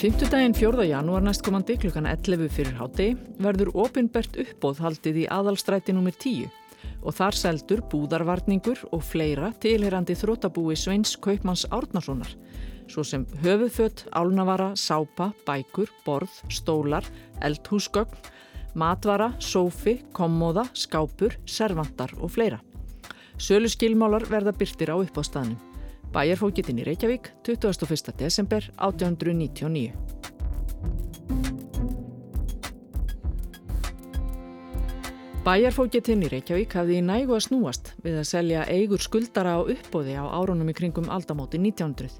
Fymtudaginn 4. janúar næstkomandi klukkan 11 fyrir hátti verður opinbert uppbóð haldið í aðalstræti nr. 10 og þar seldur búðarvarningur og fleira tilherandi þrótabúi Sveins Kaupmanns Árnarssonar svo sem höfuðfött, álnavara, sápa, bækur, borð, stólar, eldhúsgögn, matvara, sófi, kommóða, skápur, servantar og fleira. Sölu skilmálar verða byrtir á uppástaðnum. Bæjarfókitinn í Reykjavík, 21. desember 1899. Bæjarfókitinn í Reykjavík hafði í nægu að snúast við að selja eigur skuldara á uppbóði á árunum í kringum aldamóti 1900.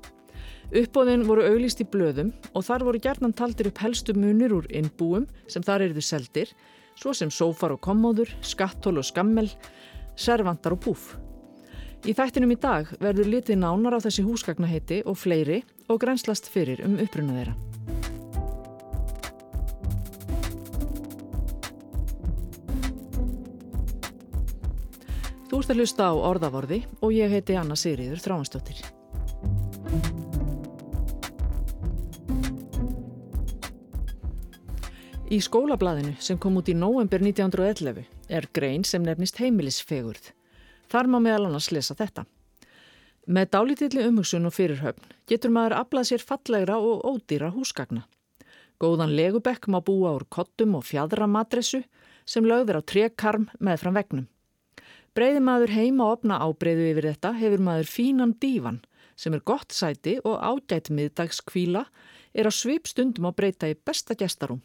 Uppbóðin voru auglist í blöðum og þar voru gerðnan taldir upp helstu munir úr innbúum sem þar eruðu seldir, svo sem sófar og kommóður, skattól og skammel, servantar og púf. Í þættinum í dag verður litið nánar á þessi húsgagnaheiti og fleiri og grænslast fyrir um uppruna þeirra. Þú ert að hlusta á orðavorði og ég heiti Anna Sigriður Þráhansdóttir. Í skólablaðinu sem kom út í nóvembur 1911 er grein sem nefnist heimilisfegurð. Þar má meðal annars lesa þetta. Með dálítilli umhugsun og fyrirhöfn getur maður aflað sér fallegra og ódýra húsgagna. Góðan legubekk má búa úr kottum og fjadramadressu sem lögður á trekarm með fram vegnum. Breiði maður heima og opna ábreyðu yfir þetta hefur maður fínan dívan sem er gott sæti og ágætt miðdagskvíla er á svip stundum að breyta í besta gestarum.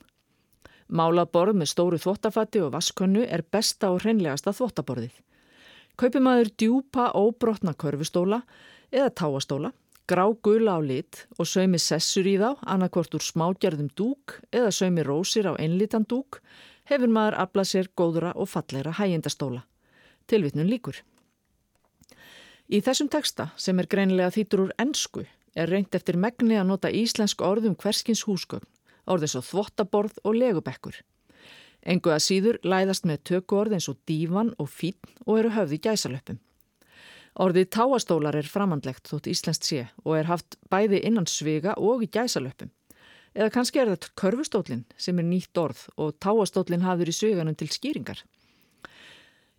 Málaborð með stóru þvóttafatti og vaskönnu er besta og hreinlegasta þvóttaborðið. Kaupir maður djúpa óbrotna körfustóla eða táastóla, grá gula á lit og sögmi sessur í þá, annarkvort úr smágerðum dúk eða sögmi rósir á einlitan dúk, hefur maður aflað sér góðra og falleira hægjendastóla. Tilvitnun líkur. Í þessum teksta, sem er greinilega þýtur úr ennsku, er reynd eftir megni að nota íslensk orðum hverskins húsgögn orðið svo þvottaborð og legubekkur. Engu að síður læðast með tökuorð eins og dívan og fín og eru höfði gæsalöpum. Orðið táastólar er framandlegt þótt Íslandst sé og er haft bæði innan svega og í gæsalöpum. Eða kannski er þetta körfustólinn sem er nýtt orð og táastólinn hafður í sveganum til skýringar.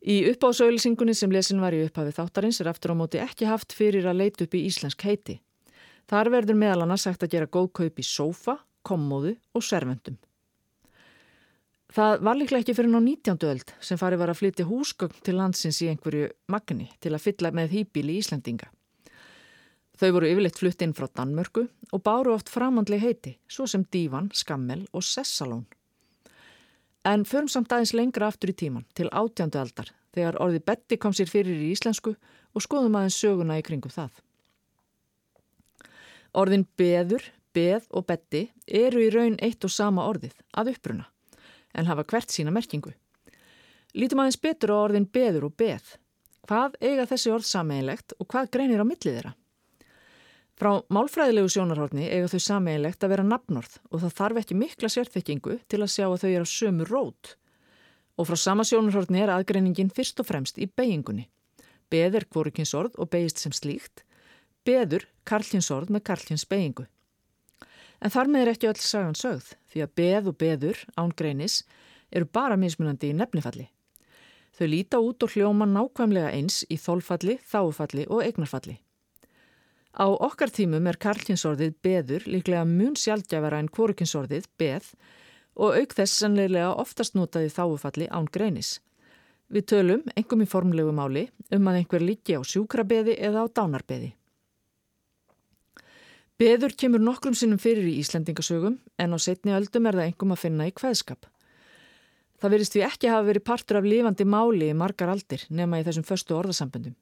Í uppásauðlisingunni sem lesin var í upphafið þáttarins er aftur á móti ekki haft fyrir að leita upp í íslensk heiti. Þar verður meðal annars sagt að gera góð kaup í sófa, kommóðu og servendum. Það var líklega ekki fyrir ná 19. öld sem farið var að flytja húsgögn til landsins í einhverju magni til að fylla með hýbíli í Íslandinga. Þau voru yfirleitt flutt inn frá Danmörku og báru oft framandli heiti, svo sem Dívan, Skammel og Sessalón. En förum samt aðeins lengra aftur í tíman, til átjándu aldar, þegar orði Betti kom sér fyrir í íslensku og skoðum aðeins söguna í kringu það. Orðin beður, beð og betti eru í raun eitt og sama orðið, að uppruna, en hafa hvert sína merkingu. Lítum aðeins betur á orðin beður og beð. Hvað eiga þessi orð sameigilegt og hvað greinir á millið þeirra? Frá málfræðilegu sjónarhórni eiga þau sameigilegt að vera nafnorð og það þarf ekki mikla sérþekkingu til að sjá að þau eru á sömu rót. Og frá sama sjónarhórni er aðgreiningin fyrst og fremst í beigingunni. Beð er kvorukinsorð og beigist sem slíkt. Beður karlkinsorð með karlkins beigingu. En þar með er ekki öll sagan sögð því að beð og beður án greinis eru bara mismunandi í nefnifalli. Þau líta út og hljóma nákvæmlega eins í þólfalli, þáufalli og eignarfalli. Á okkar tímum er karlkinsorðið beður líklega mun sjálfgjafara en kvorukinsorðið beð og auk þess sannlega oftast notaði þáufalli án greinis. Við tölum, engum í formlegu máli, um að einhver líki á sjúkrabeði eða á dánarbeði. Beður kemur nokkrum sinnum fyrir í Íslandingasögum en á setni öldum er það engum að finna í hvaðskap. Það verist við ekki hafa verið partur af lifandi máli í margar aldir nema í þessum förstu orðasamböndum.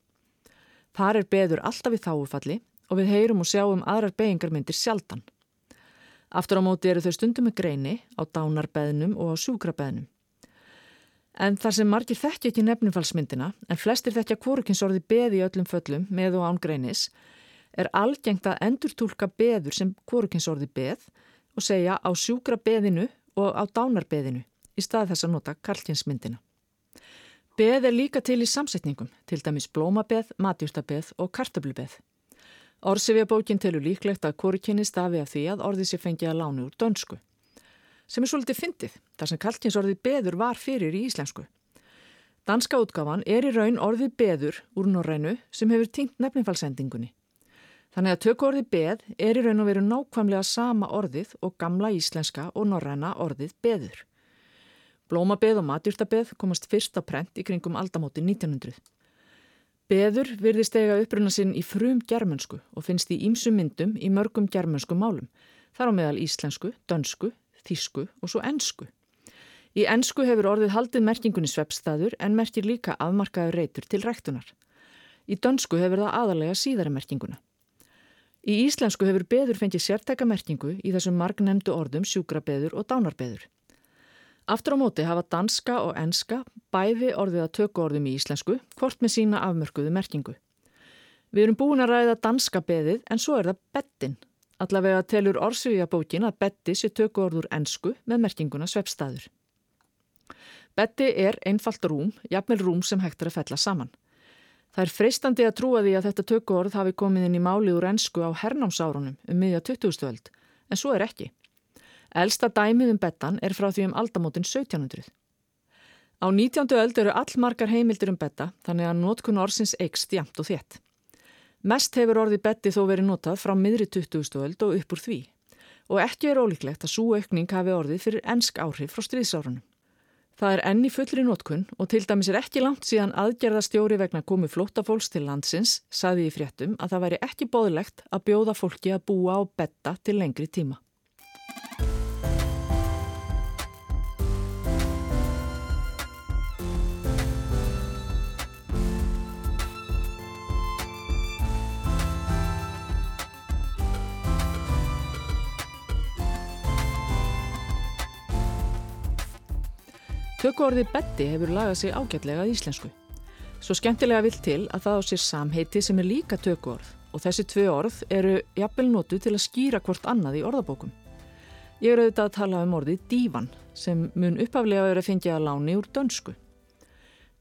Þar er beður alltaf í þáufalli og við heyrum og sjáum aðrar beigingarmyndir sjaldan. Aftur á móti eru þau stundum með greini á dánarbeðnum og á sjúkrabeðnum. En þar sem margir þekkja ekki nefnumfallsmyndina en flestir þekkja kvorukinsorði beði í öllum föllum með og án greinis er algengt að endurtúlka beður sem kvorukinsorði beð og segja á sjúkra beðinu og á dánarbeðinu í stað þess að nota karlkinsmyndina. Beð er líka til í samsetningum, til dæmis blómabeð, matjúrtabeð og kartablubeð. Orsifja bókin telur líklegt að kórukinni stafi af því að orðið sé fengið að lána úr dönsku. Sem er svolítið fyndið, þar sem kalkinsorðið beður var fyrir í íslensku. Danska útgáfan er í raun orðið beður úr norrænu sem hefur týnt nefnifalsendingunni. Þannig að tökkuorðið beð er í raun og veru nákvæmlega sama orðið og gamla íslenska og norræna orðið beður. Blómabeð og matjúrtabeð komast fyrst á prent í kringum aldamóti 1900. Beður virðist eiga uppruna sinn í frum germansku og finnst í ímsu myndum í mörgum germansku málum, þar á meðal íslensku, dönsku, þísku og svo ennsku. Í ennsku hefur orðið haldið merkingunni sveppstæður en merkir líka afmarkaður reytur til ræktunar. Í dönsku hefur það aðalega síðara merkinguna. Í íslensku hefur beður fengið sértæka merkingu í þessum margnemdu orðum sjúkrabeður og dánarbeður. Aftur á móti hafa danska og enska bæði orðið að tökku orðum í íslensku, hvort með sína afmörkuðu merkingu. Við erum búin að ræða danska beðið en svo er það bettin. Allavega telur orðsvíja bókin að betti sé tökku orður ensku með merkinguna svepstaður. Betti er einfalt rúm, jafnvel rúm sem hægt er að fella saman. Það er freistandi að trúa því að þetta tökku orð hafi komið inn í málið úr ensku á hernámsárunum um miðja 20. öld, en svo er ekki. Elsta dæmið um bettan er frá því um aldamótin 1700. Á 19. öld eru allmargar heimildir um betta þannig að nótkun orðsins eikst jæmt og þétt. Mest hefur orði betti þó verið notað frá miðri 20. öld og upp úr því og ekki er ólíklegt að svo aukning hafi orðið fyrir ensk áhrif frá stríðsárunum. Það er enni fullri nótkun og til dæmis er ekki langt síðan aðgerðastjóri vegna komu flóttafólks til landsins saði í fréttum að það væri ekki bóðlegt að bjóða fólki að búa á betta til lengri tíma. Tökuorði betti hefur lagað sig ágætlega að íslensku. Svo skemmtilega vill til að það á sér samheiti sem er líka tökuorð og þessi tvö orð eru jafnvel notu til að skýra hvort annað í orðabókum. Ég er auðvitað að tala um orðið dívan sem mun uppaflega verið að fengja að láni úr dönsku.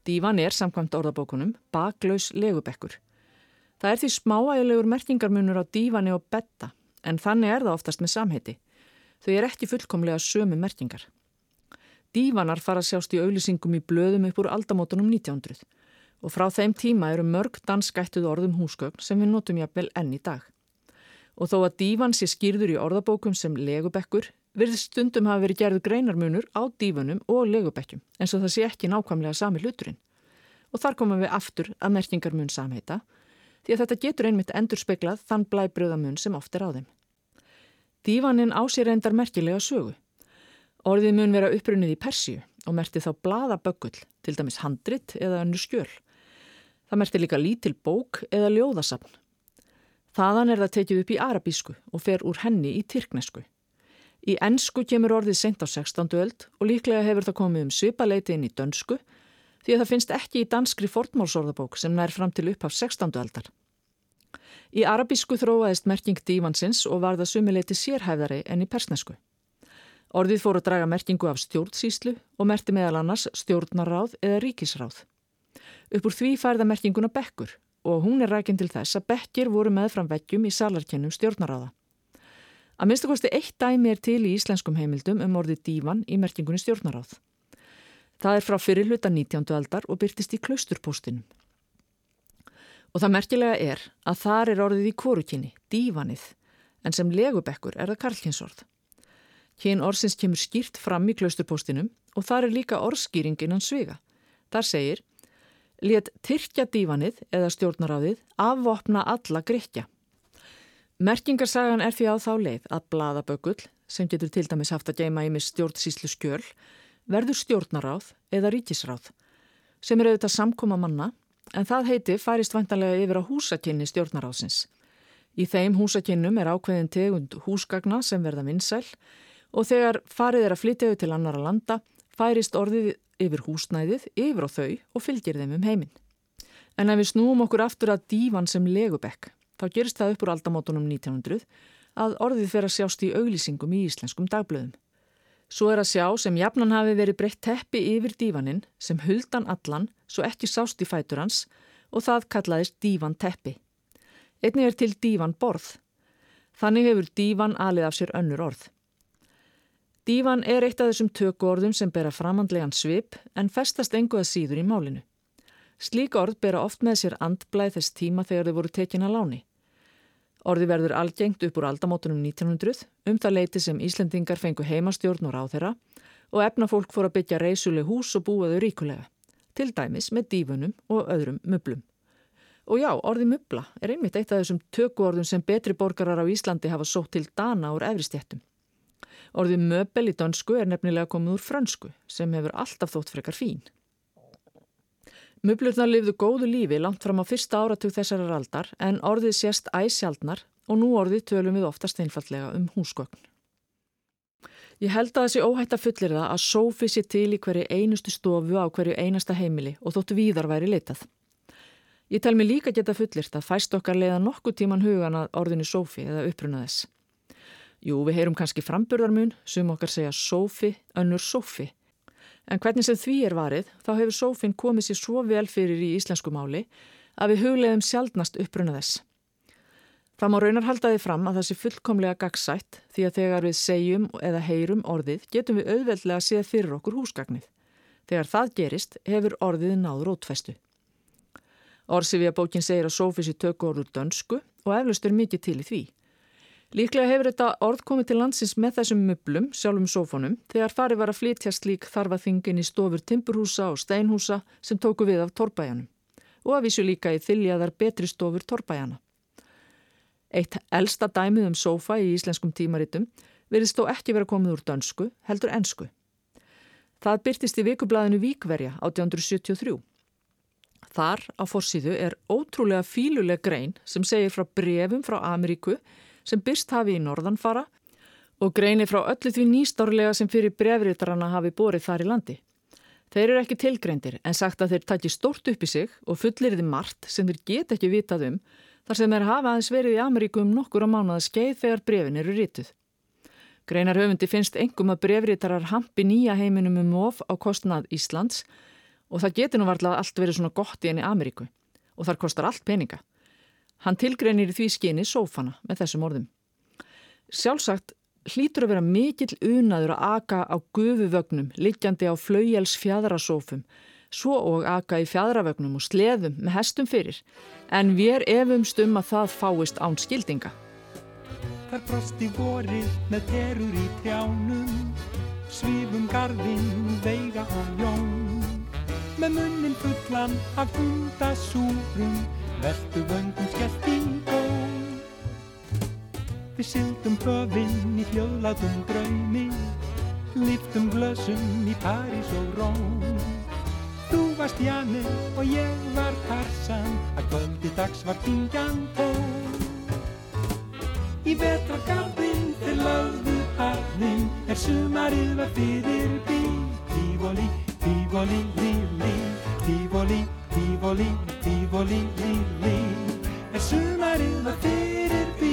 Dívan er samkvæmt orðabókunum baklaus legubekkur. Það er því smáægilegur merkingarmunur á dífani og betta en þannig er það oftast með samheiti. Þau er ekki fullkomlega sömu merkingar. Dívanar fara að sjást í auðlýsingum í blöðum upp úr aldamótunum 1900 og frá þeim tíma eru mörg danskættuð orðum húsgögn sem við notum jafnvel enn í dag. Og þó að dívan sé skýrður í orðabókum sem legubekkur, virði stundum hafa verið gerðu greinarmunur á dífunum og legubekkjum eins og það sé ekki nákvæmlega sami hluturinn. Og þar komum við aftur að merkingarmun samheita því að þetta getur einmitt endur speklað þann blæbröðamun sem oft er á þeim. Dívaninn á sér endar merkilega sögu. Orðið mun vera upprunnið í Persíu og merti þá bladaböggull, til dæmis handrit eða önnu skjöl. Það merti líka lítil bók eða ljóðasapn. Þaðan er það tekið upp í arabísku og fer úr henni í tyrknesku. Í ennsku kemur orðið sent á 16. öld og líklega hefur það komið um svipaleiti inn í dönsku því að það finnst ekki í danskri fortmálsorðabók sem nær fram til upp af 16. öldar. Í arabísku þróaðist merking dívansins og var það sumileiti sérhæfðari enn í persnesku. Orðið fór að draga merkingu af stjórnsýslu og merti meðal annars stjórnaráð eða ríkisráð. Uppur því færða merkinguna bekkur og hún er rækinn til þess að bekkir voru með fram vekkjum í salarkennum stjórnaráða. Að minnstakosti eitt dæmi er til í íslenskum heimildum um orðið dívan í merkingunni stjórnaráð. Það er frá fyrirluta 19. aldar og byrtist í klausturpostinum. Og það merkilega er að þar er orðið í kvorukinni, dívanið, en sem legubekkur er það karlkinsorð. Hinn orðsins kemur skýrt fram í klausturpostinum og þar er líka orðskýring innan svega. Þar segir, let tyrkja dívanið eða stjórnaráðið afvopna alla grekja. Merkingarsagan er því á þá leið að bladaböggull, sem getur til dæmis haft að geima í mis stjórnsíslu skjöl, verður stjórnaráð eða ríkisráð, sem er auðvitað samkoma manna, en það heiti færist vantanlega yfir á húsakynni stjórnaráðsins. Í þeim húsakynnum er ákveðin tegund húsgagna sem verða vinsæl, og þegar farið er að flytjaðu til annara landa færist orðið yfir húsnæðið yfir á þau og fylgir þeim um heiminn. En ef við snúum okkur aftur að dívan sem legubekk, þá gerist það upp úr aldamótunum 1900 að orðið fer að sjást í auglýsingum í íslenskum dagblöðum. Svo er að sjá sem jafnan hafi verið breytt teppi yfir dívaninn sem huldan allan svo ekki sást í fætur hans og það kallaðist dívan teppi. Einnig er til dívan borð. Þannig hefur dívan alið af sér önnur orð. Dívan er eitt af þessum töku orðum sem bera framhandlegan svip en festast enguða síður í málinu. Slík orð bera oft með sér andblæð þess tíma þegar þau voru tekin að láni. Orði verður algengt upp úr aldamótunum 1900 um það leiti sem Íslendingar fengu heimastjórn og ráþeira og efnafólk fór að byggja reysuleg hús og búaðu ríkulega, til dæmis með dífunum og öðrum möblum. Og já, orði möbla er einmitt eitt af þessum tökuorðum sem betri borgarar á Íslandi hafa sótt til dana úr efristjættum. Orði möbel í dansku er nefnilega komið úr fransku sem hefur alltaf þótt frekar fín. Möblurnar lifðu góðu lífi langt fram á fyrsta áratug þessarar aldar en orðið sést æsjaldnar og nú orðið tölum við oftast einfallega um húsgögn. Ég held að þessi óhætt að fullir það að sófi sér til í hverju einustu stofu á hverju einasta heimili og þóttu víðar væri leitað. Ég tel mig líka geta fullirt að fæst okkar leiða nokkuð tíman hugan að orðinu sófi eða uppruna þess. Jú, við heyrum kannski framburðarmun, sem okkar segja sófi, önnur sófi. En hvernig sem því er varið, þá hefur sófin komið sér svo vel fyrir í íslensku máli að við hugleðum sjálfnast uppruna þess. Það má raunar haldaði fram að það sé fullkomlega gagsætt því að þegar við segjum eða heyrum orðið getum við auðveldlega að séð fyrir okkur húsgagnið. Þegar það gerist hefur orðið náður ótfestu. Orsifja bókin segir að Sófísi tökur orður dönsku og eflust er mikið til í því. Líklega hefur þetta orð komið til landsins með þessum möblum, sjálfum sófónum, þegar farið var að flytjast lík þarfaþingin í stofur timburhúsa og steinhúsa sem tóku við af torbæjanum og að vísu líka í þyljaðar betri stofur torbæjana. Eitt elsta dæmið um sófa í íslenskum tímaritum verðist þó ekki vera komið úr dönsku, heldur ensku. Það byrtist í vikublaðinu Víkverja 1873. Þar á fórsíðu er ótrúlega fíluleg grein sem segir frá brefum frá Ameríku sem byrst hafi í norðanfara og greini frá öllu því nýstárlega sem fyrir brefriðarana hafi borið þar í landi. Þeir eru ekki tilgreindir en sagt að þeir takki stort upp í sig og fullir þið margt sem þeir get ekki vitað um þar sem þeir hafa aðeins verið í Ameríku um nokkur á mánuða skeið þegar brefin eru rituð. Greinar höfundi finnst engum að brefriðarar hampi nýja heiminum um of á kostnað Íslands og það getur nú varlega allt verið svona gott í enni Ameríku og þar kostar allt peninga. Hann tilgreinir því skyni sófana með þessum orðum. Sjálfsagt hlýtur að vera mikill unaður að aka á gufuvögnum, liggjandi á flaugjels fjadrasófum, svo og aka í fjadravögnum og sleðum með hestum fyrir, en við er efumst um að það fáist án skildinga. Þar brosti vorið með terur í trjánum, svifum garðin, veiga og jón með munnin fullan af hundasúrum veldu vöngum skellt í gól Við syldum höfinn í hljóðlátum draumi liftum glösum í París og Róm. Þú varst Janne og ég var Tarsan að kvöldi dags var kingjan tón Í vetragarðin til lögðu harðin er sumarið var fyrir bí Tífóli Tivoli, li, li, tivoli, tivoli, li, li Er sumarið að fyrir bí?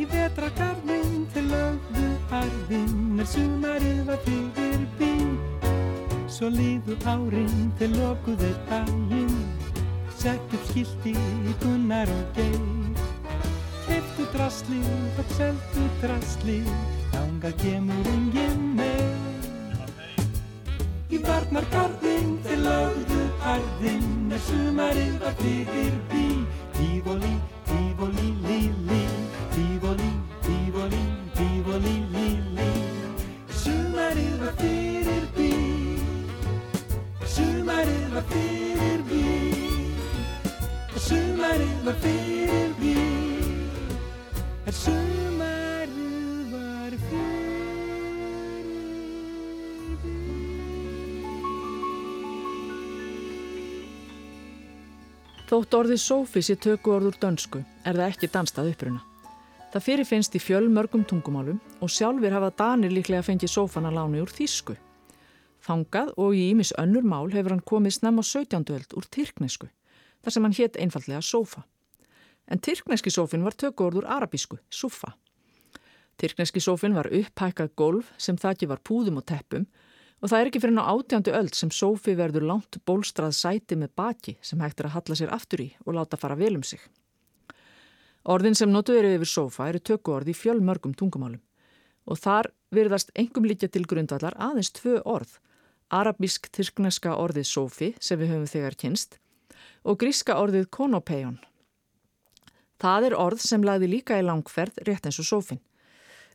Í vetragarðin til lögðu harðin Er sumarið að fyrir bí Svo liðu árin til lokuði daginn Sett upp skilti í gunnar og geir. Keftu drasli og seltu drasli Þánga kemur engin meir Í varnargarðin til lögðu harðin Er sumarið að fyrir bí Tífóli, tífóli, Þótt orðið sófi sé töku orður dönsku er það ekki danstað uppruna. Það fyrirfinnst í fjöl mörgum tungumálum og sjálfur hafa Danir líklega fengið sófana láni úr þýsku. Þangað og í ímis önnur mál hefur hann komið snemma á 17. öld úr Tyrknesku, þar sem hann hétt einfallega sófa. en tyrkneski sófin var tökuorður arabísku, suffa. Tyrkneski sófin var upphækkað golf sem þakki var púðum og teppum og það er ekki fyrir ná átjándu öll sem sófi verður langt bólstrað sæti með baki sem hægt er að halla sér aftur í og láta fara vel um sig. Orðin sem notuður yfir sófa eru tökuorði í fjölmörgum tungumálum og þar virðast engum líka til grundvallar aðeins tvö orð, arabísk-tyrkneska orðið sófi sem við höfum þegar kynst og gríska orðið konopeion. Það er orð sem lagði líka í langferð rétt eins og sófin.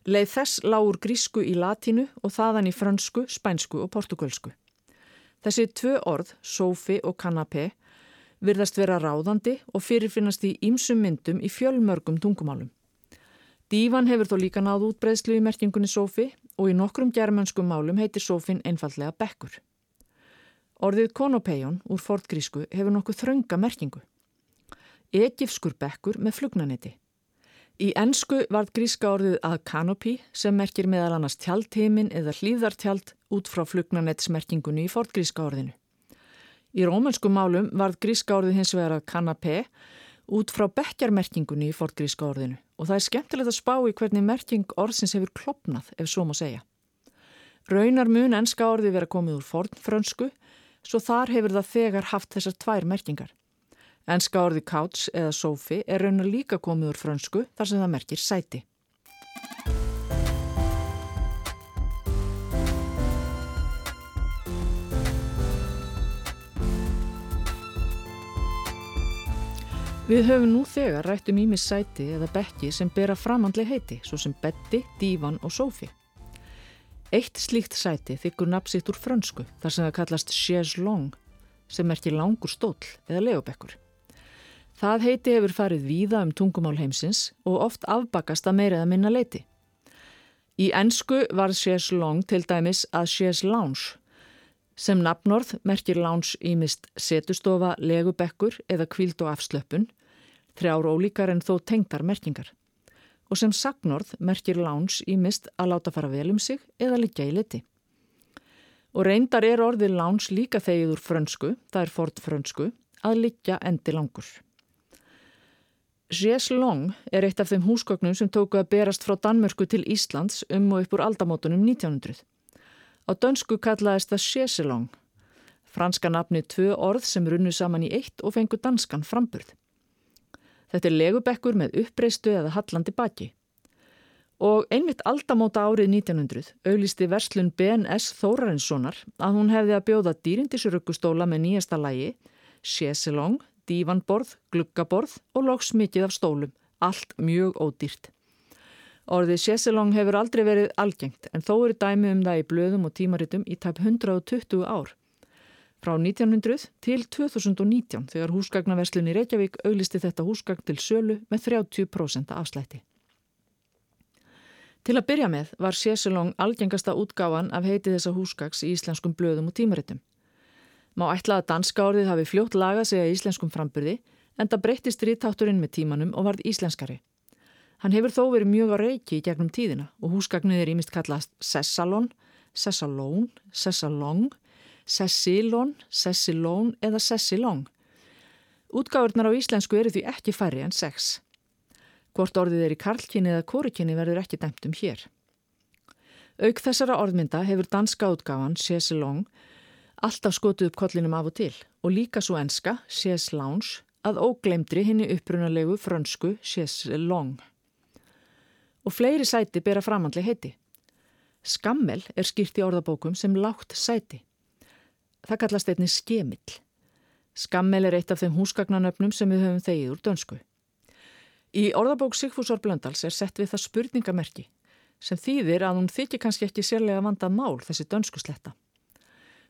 Leið þess lágur grísku í latínu og þaðan í fransku, spænsku og portugalsku. Þessi tvö orð, sófi og kanapé, virðast vera ráðandi og fyrirfinnast í ýmsum myndum í fjölmörgum tungumálum. Dívan hefur þó líka náð útbreðslu í merkingunni sófi og í nokkrum germanskum málum heitir sófin einfallega bekkur. Orðið konopeion úr fortgrísku hefur nokkuð þrönga merkingu. Egifskur bekkur með flugnanetti. Í ennsku varð gríska orðið að canopy sem merkir meðal annars tjaldheimin eða hlýðartjald út frá flugnanettsmerkingunni í fortgríska orðinu. Í rómansku málum varð gríska orðið hins vegar að canapé út frá bekkjarmerkingunni í fortgríska orðinu og það er skemmtilegt að spá í hvernig merking orðsins hefur klopnað ef svo má segja. Raunar mun ennska orðið vera komið úr fornfrönsku svo þar hefur það þegar haft þessar tvær merkingar. Enska orði couch eða sofi er raunar líka komið úr frönsku þar sem það merkir sæti. Við höfum nú þegar rætt um ímis sæti eða bekki sem bera framhandli heiti, svo sem betti, dívan og sofi. Eitt slíkt sæti þykkur napsitt úr frönsku, þar sem það kallast chaise longue, sem merkir langur stól eða leobekkur. Það heiti hefur farið víða um tungumál heimsins og oft afbakast að meira eða minna leiti. Í ennsku var chaise longue til dæmis að chaise lounge. Sem nafnorð merkir lounge ímist setustofa, legubekkur eða kvíld og afslöpun, þrjár ólíkar en þó tengdar merkingar. Og sem sagnorð merkir lounge ímist að láta fara vel um sig eða liggja í liti. Og reyndar er orðið lounge líka þegið úr frönsku, það er fort frönsku, að liggja endi langur. Jes Long er eitt af þeim húsgögnum sem tóku að berast frá Danmörku til Íslands um og upp úr aldamótunum 1900. Á dönsku kallaðist það Sjeselong. Franska nafni tvö orð sem runnu saman í eitt og fengu danskan framburð. Þetta er legubekkur með uppreistu eða hallandi baki. Og einmitt aldamóta árið 1900 auglisti verslun BNS Þórarinssonar að hún hefði að bjóða dýrindisrökkustóla með nýjasta lægi, Sjeselong, dívanborð, gluggaborð og loks mikið af stólum, allt mjög ódýrt. Orðið Sjesselong hefur aldrei verið algengt en þó eru dæmi um það í blöðum og tímaritum í tæp 120 ár. Frá 1900 til 2019 þegar húsgagnaverslun í Reykjavík auglisti þetta húsgagn til sölu með 30% afslætti. Til að byrja með var Sjesselong algengasta útgáfan af heiti þessa húsgags í íslenskum blöðum og tímaritum. Má ætla að danska orðið hafi fljótt lagað sig að íslenskum framburði en það breyttist rítátturinn með tímanum og varð íslenskari. Hann hefur þó verið mjög á reiki í gegnum tíðina og húsgagnið er ímist kallast Sessalon, Sessalón, Sessalong, Sessilon, Sessilón eða Sessilong. Útgáðurnar á íslensku eru því ekki færri en sex. Hvort orðið er í karlkynni eða kórikinni verður ekki dæmt um hér. Auk þessara orðmynda hefur danska útgáðan Sessilong alltaf skotuð upp kollinum af og til og líka svo enska, Chez Lounge, að óglemdri henni upprunalegu frönsku Chez Long. Og fleiri sæti bera framhandli heiti. Skammel er skýrt í orðabókum sem lágt sæti. Það kallast einni skemill. Skammel er eitt af þeim húsgagnanöfnum sem við höfum þegið úr dönsku. Í orðabók Sigfúsar Blöndals er sett við það spurningamerki sem þýðir að hún þykir kannski ekki sérlega vandað mál þessi dönsku sletta.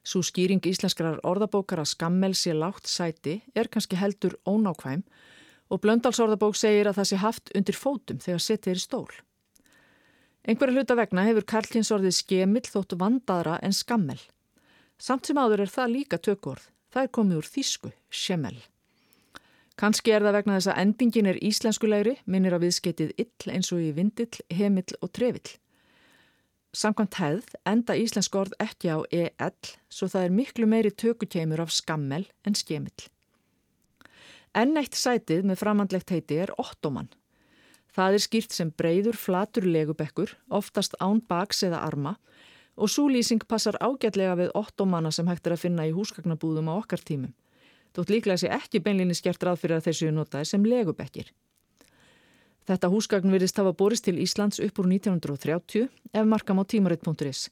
Svo skýring íslenskrar orðabókar að skammel sé lágt sæti er kannski heldur ónákvæm og Blöndals orðabók segir að það sé haft undir fótum þegar setið er stól. Einhverja hluta vegna hefur Karlins orðið skemill þóttu vandaðra en skammel. Samt sem áður er það líka tökord. Það er komið úr þýsku, skemmel. Kanski er það vegna þess að endingin er íslenskulegri, minnir á viðskeitið ill eins og í vindill, hemill og trefill. Samkvæmt hefð enda íslensk orð ekki á EL svo það er miklu meiri tökukemur af skammel en skemill. Enn eitt sætið með framandlegt heiti er ottoman. Það er skýrt sem breyður flatur legubekkur, oftast án baks eða arma og svo lýsing passar ágætlega við ottomana sem hægt er að finna í húsgagnabúðum á okkar tímum. Þótt líklega sé ekki beinlinni skert ráð fyrir að þessu notaði sem legubekkir. Þetta húsgagn virðist hafa borist til Íslands upp úr 1930 ef markam á tímaritt.is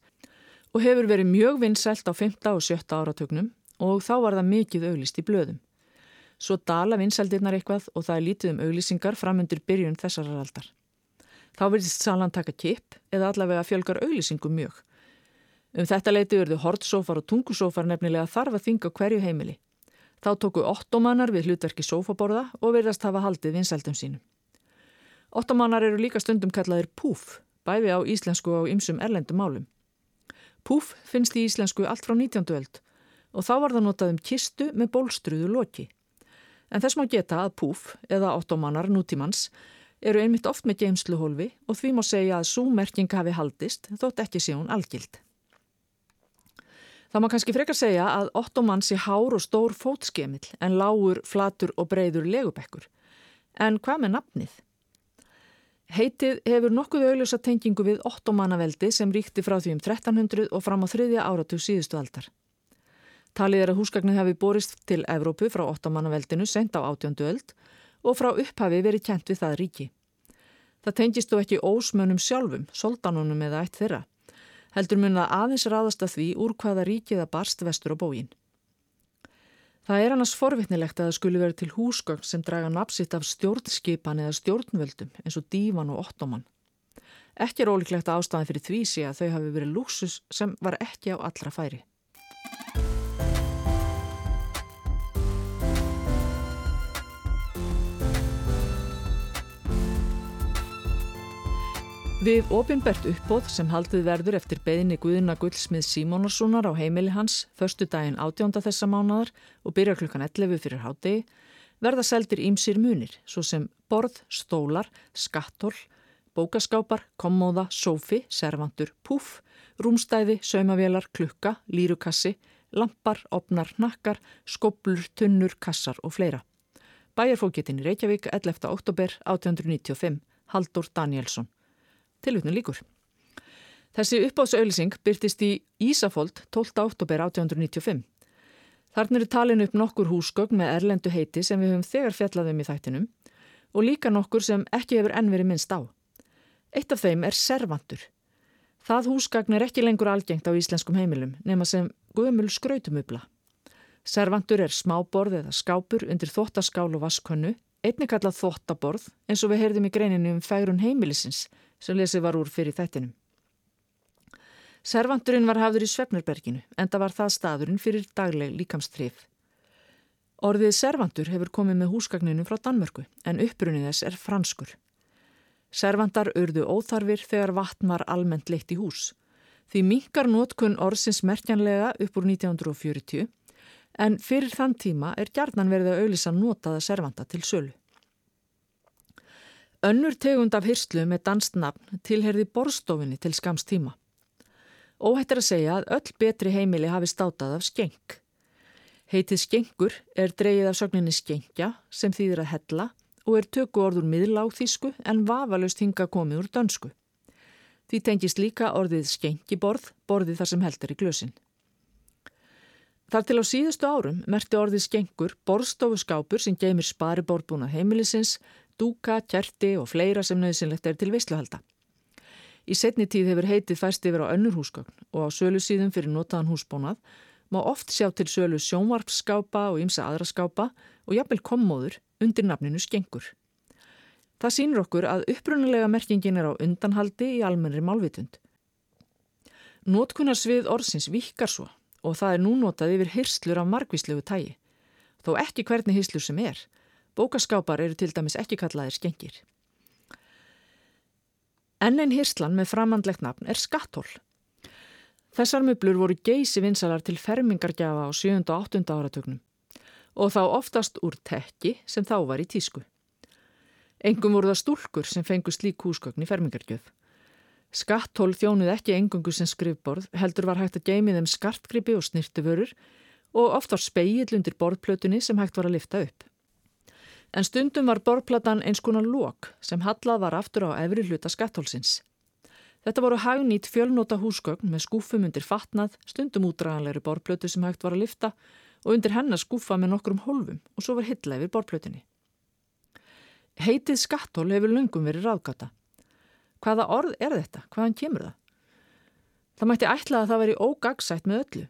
og hefur verið mjög vinsælt á 5. og 7. áratögnum og þá var það mikið auglist í blöðum. Svo dala vinsældirnar eitthvað og það er lítið um auglisingar framundir byrjun þessarar aldar. Þá virðist salan taka kip eða allavega fjölgar auglýsingum mjög. Um þetta leiti verðu hortsófar og tungusófar nefnilega þarf að þinga hverju heimili. Þá tóku ottomannar við hlutverki sófaborða og verðast hafa haldið vinsældum sínum. Ottomannar eru líka stundum kallaðir púf, bæði á íslensku og ymsum erlendum málum. Púf finnst í íslensku allt frá 19. öld og þá var það notað um kistu með bólstruðu loki. En þess má geta að púf, eða ottomannar nútímans, eru einmitt oft með geimsluhólfi og því má segja að súmerking hafi haldist þótt ekki sé hún algild. Það má kannski frekar segja að ottomann sé hár og stór fótskemill en lágur, flatur og breyður legubekkur. En hvað með nafnið? Heitið hefur nokkuð auðljósa tengingu við ottomannaveldi sem ríkti frá því um 1300 og fram á þriðja áratug síðustu aldar. Talið er að húsgagnið hafi borist til Evrópu frá ottomannaveldinu sent á átjöndu öld og frá upphafi verið kjent við það ríki. Það tengist þó ekki ósmönum sjálfum, soldanunum eða eitt þeirra. Heldur mun að aðeins ráðast að því úr hvaða ríkiða barst vestur á bóginn. Það er annars forvittnilegt að það skuli verið til húsgögn sem draga napsitt af stjórnskipan eða stjórnvöldum eins og dívan og ottoman. Ekki er ólíklegt að ástæðan fyrir því sé að þau hafi verið luxus sem var ekki á allra færi. Við ofinbert uppbóð sem haldið verður eftir beðinni Guðina Gullsmið Símónarssonar á heimili hans förstu daginn átjónda þessa mánadar og byrja klukkan 11 fyrir hátegi verða seldir ímsir munir svo sem borð, stólar, skattól, bókaskápar, kommóða, sófi, servantur, púf, rúmstæði, saumavélar, klukka, lírukassi, lampar, opnar, nakkar, skoblur, tunnur, kassar og fleira. Bæjarfókjetin í Reykjavík 11. oktober 1895, Haldur Danielsson. Tilvutnum líkur. Þessi uppáðsauðlýsing byrtist í Ísafold 12. oktober 1895. Þarna eru talin upp nokkur húsgögn með erlendu heiti sem við höfum þegar fjallaðum í þættinum og líka nokkur sem ekki hefur enn verið minnst á. Eitt af þeim er servantur. Það húsgagn er ekki lengur algengt á íslenskum heimilum nema sem guðmul skrautumubla. Servantur er smáborð eða skápur undir þóttaskál og vaskönnu, einni kallað þóttaborð eins og við heyrðum í greininu um færun heimilisins sem lesið var úr fyrir þættinum. Servanturinn var hafður í Svefnurberginu, enda var það staðurinn fyrir dagleg líkamstrif. Orðið servantur hefur komið með húsgagninu frá Danmörku, en uppbrunnið þess er franskur. Servantar urðu óþarfir þegar vatn var almennt leitt í hús. Því minkar nótkunn orðsins merkjanlega upp úr 1940, en fyrir þann tíma er gjarnan verið að auðlisa notaða servanta til sölu. Önnur tegund af hyrslu með danstnafn tilherði borstofinni til skams tíma. Óhættir að segja að öll betri heimili hafi státað af skeng. Heitið skengur er dreyið af sögninni skengja sem þýðir að hella og er tökku orður miðláþísku en vafalust hinga komið úr dönsku. Því tengist líka orðið skengiborð, borðið þar sem heldur í glösin. Þar til á síðustu árum merti orðið skengur borðstofu skápur sem geymir spariborðbúna heimilisins, dúka, kjerti og fleira sem nöðsynlegt er til veisluhalda. Í setni tíð hefur heitið fæst yfir á önnur húsgögn og á sölu síðum fyrir notaðan húsbónað má oft sjá til sölu sjónvarpsskápa og ymsa aðra skápa og jafnvel kommóður undir nafninu skengur. Það sínur okkur að upprunalega merkingin er á undanhaldi í almennri málvitund. Notkunarsvið orðsins vikar svo og það er nú notað yfir hyrslur af margvíslegu tægi. Þó ekki hvernig hyrslur sem er, Bókaskápar eru til dæmis ekki kallaðir skengir. Enn einn hirslan með framandlegt nafn er skattól. Þessar möblur voru geysi vinsalar til fermingargjafa á 7. og 8. áratögnum og þá oftast úr tekki sem þá var í tísku. Engum voru það stúlkur sem fengu slík húsgögn í fermingargjöf. Skattól þjónuð ekki engungu sem skrifborð, heldur var hægt að geimi þeim skartgripi og snirtuvörur og oft var speill undir borðplötunni sem hægt var að lifta upp. En stundum var borplatan eins konar lók sem hallað var aftur á efri hluta skattólsins. Þetta voru hagnýtt fjölnóta húsgögn með skúfum undir fatnað, stundum útdraganlegri borplötu sem hægt var að lifta og undir hennar skúfa með nokkrum hólfum og svo var hilla yfir borplötunni. Heitið skattól hefur lungum verið ráðgata. Hvaða orð er þetta? Hvaðan kemur það? Það mætti ætla að það veri ógagsætt með öllu.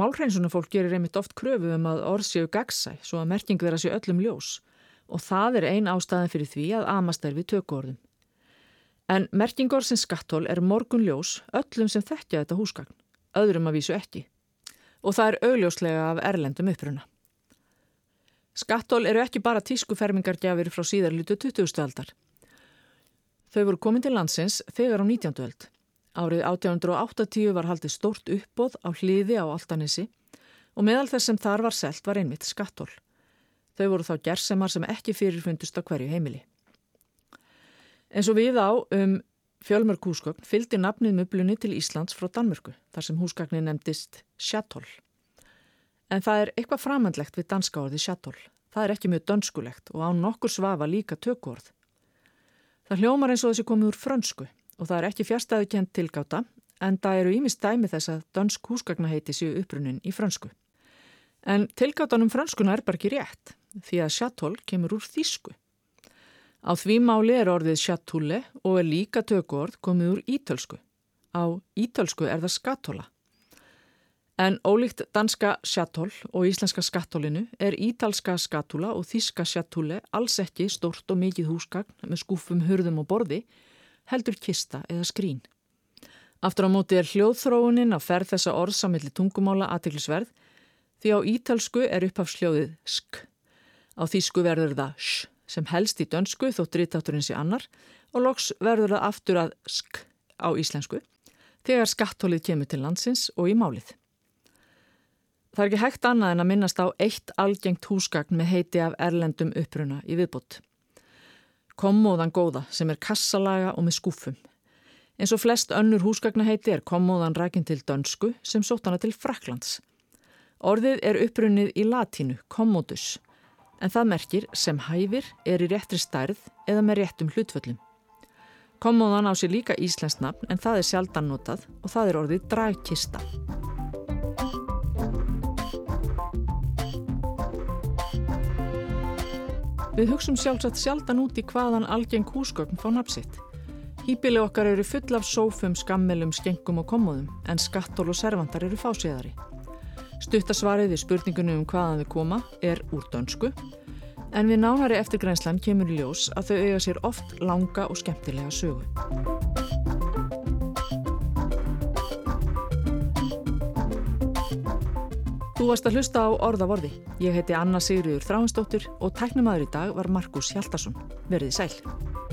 Málhreinsunum fólk gerir einmitt oft kröfu um að orð séu gagsæ svo að merking vera séu öllum ljós og það er ein ástæðan fyrir því að amast við tökuorðum. En merkingor sem skattól er morgun ljós öllum sem þekkja þetta húsgagn, öðrum að vísu ekki. Og það er augljóslega af erlendum uppruna. Skattól eru ekki bara tískufermingargjafir frá síðarlutu 20. aldar. Þau voru komin til landsins þegar á 19. öld. Árið 1880 var haldið stórt uppbóð á hliði á Altanissi og meðal þess sem þar var selt var einmitt skattól. Þau voru þá gersemar sem ekki fyrirfundust á hverju heimili. En svo við á um fjölmörg húsgögn fylgdi nafnið möblunni til Íslands frá Danmörku þar sem húsgagnin nefndist sjatól. En það er eitthvað framhandlegt við danska orði sjatól. Það er ekki mjög dönskulegt og á nokkur svafa líka tökvorð. Það hljómar eins og þessi komið úr frönsku og það er ekki fjärstaðu kent tilgáta en það eru ímist dæmi þess að dansk húsgagnaheiti séu upprunin í frönsku. En tilgátanum frönskuna er bara ekki rétt því að sjatól kemur úr þýsku. Á því máli er orðið sjatúle og er líka tökuord komið úr ítölsku. Á ítölsku er það skatóla. En ólíkt danska sjatól og íslenska skatólinu er ítalska skatúla og þíska sjatúle alls ekki stort og mikið húsgagn með skúfum, hurðum og borði heldur kista eða skrín. Aftur á móti er hljóðþróunin að ferð þessa orðsamilli tungumála aðteglisverð því á ítalsku er upphafsljóðið sk. Á þýsku verður það sh sem helst í dönsku þó drittátturinn sé annar og loks verður það aftur að sk á íslensku þegar skattólið kemur til landsins og í málið. Það er ekki hægt annað en að minnast á eitt algengt húsgagn með heiti af erlendum uppruna í viðbútt kommóðan góða sem er kassalaga og með skúfum. En svo flest önnur húsgagnaheiti er kommóðan rækinn til dönsku sem sótt hana til Fraklands. Orðið er upprunnið í latínu, commodus, en það merkir sem hæfir er í réttri stærð eða með réttum hlutföllum. Kommóðan á sér líka íslenskt nafn en það er sjaldan notað og það er orðið dragkista. Við hugsum sjálfsagt sjaldan út í hvaðan algeng húsgögn fá napsitt. Hýpili okkar eru full af sófum, skammelum, skengum og kommóðum en skattól og servantar eru fásiðari. Stuttasvarið við spurningunum um hvaðan við koma er úr dönsku en við nánari eftirgrænslan kemur í ljós að þau eiga sér oft langa og skemmtilega sögu. Þú varst að hlusta á orðavorði. Ég heiti Anna Sigriður Þráinsdóttir og tæknumadur í dag var Markus Hjaldarsson. Verðið sæl.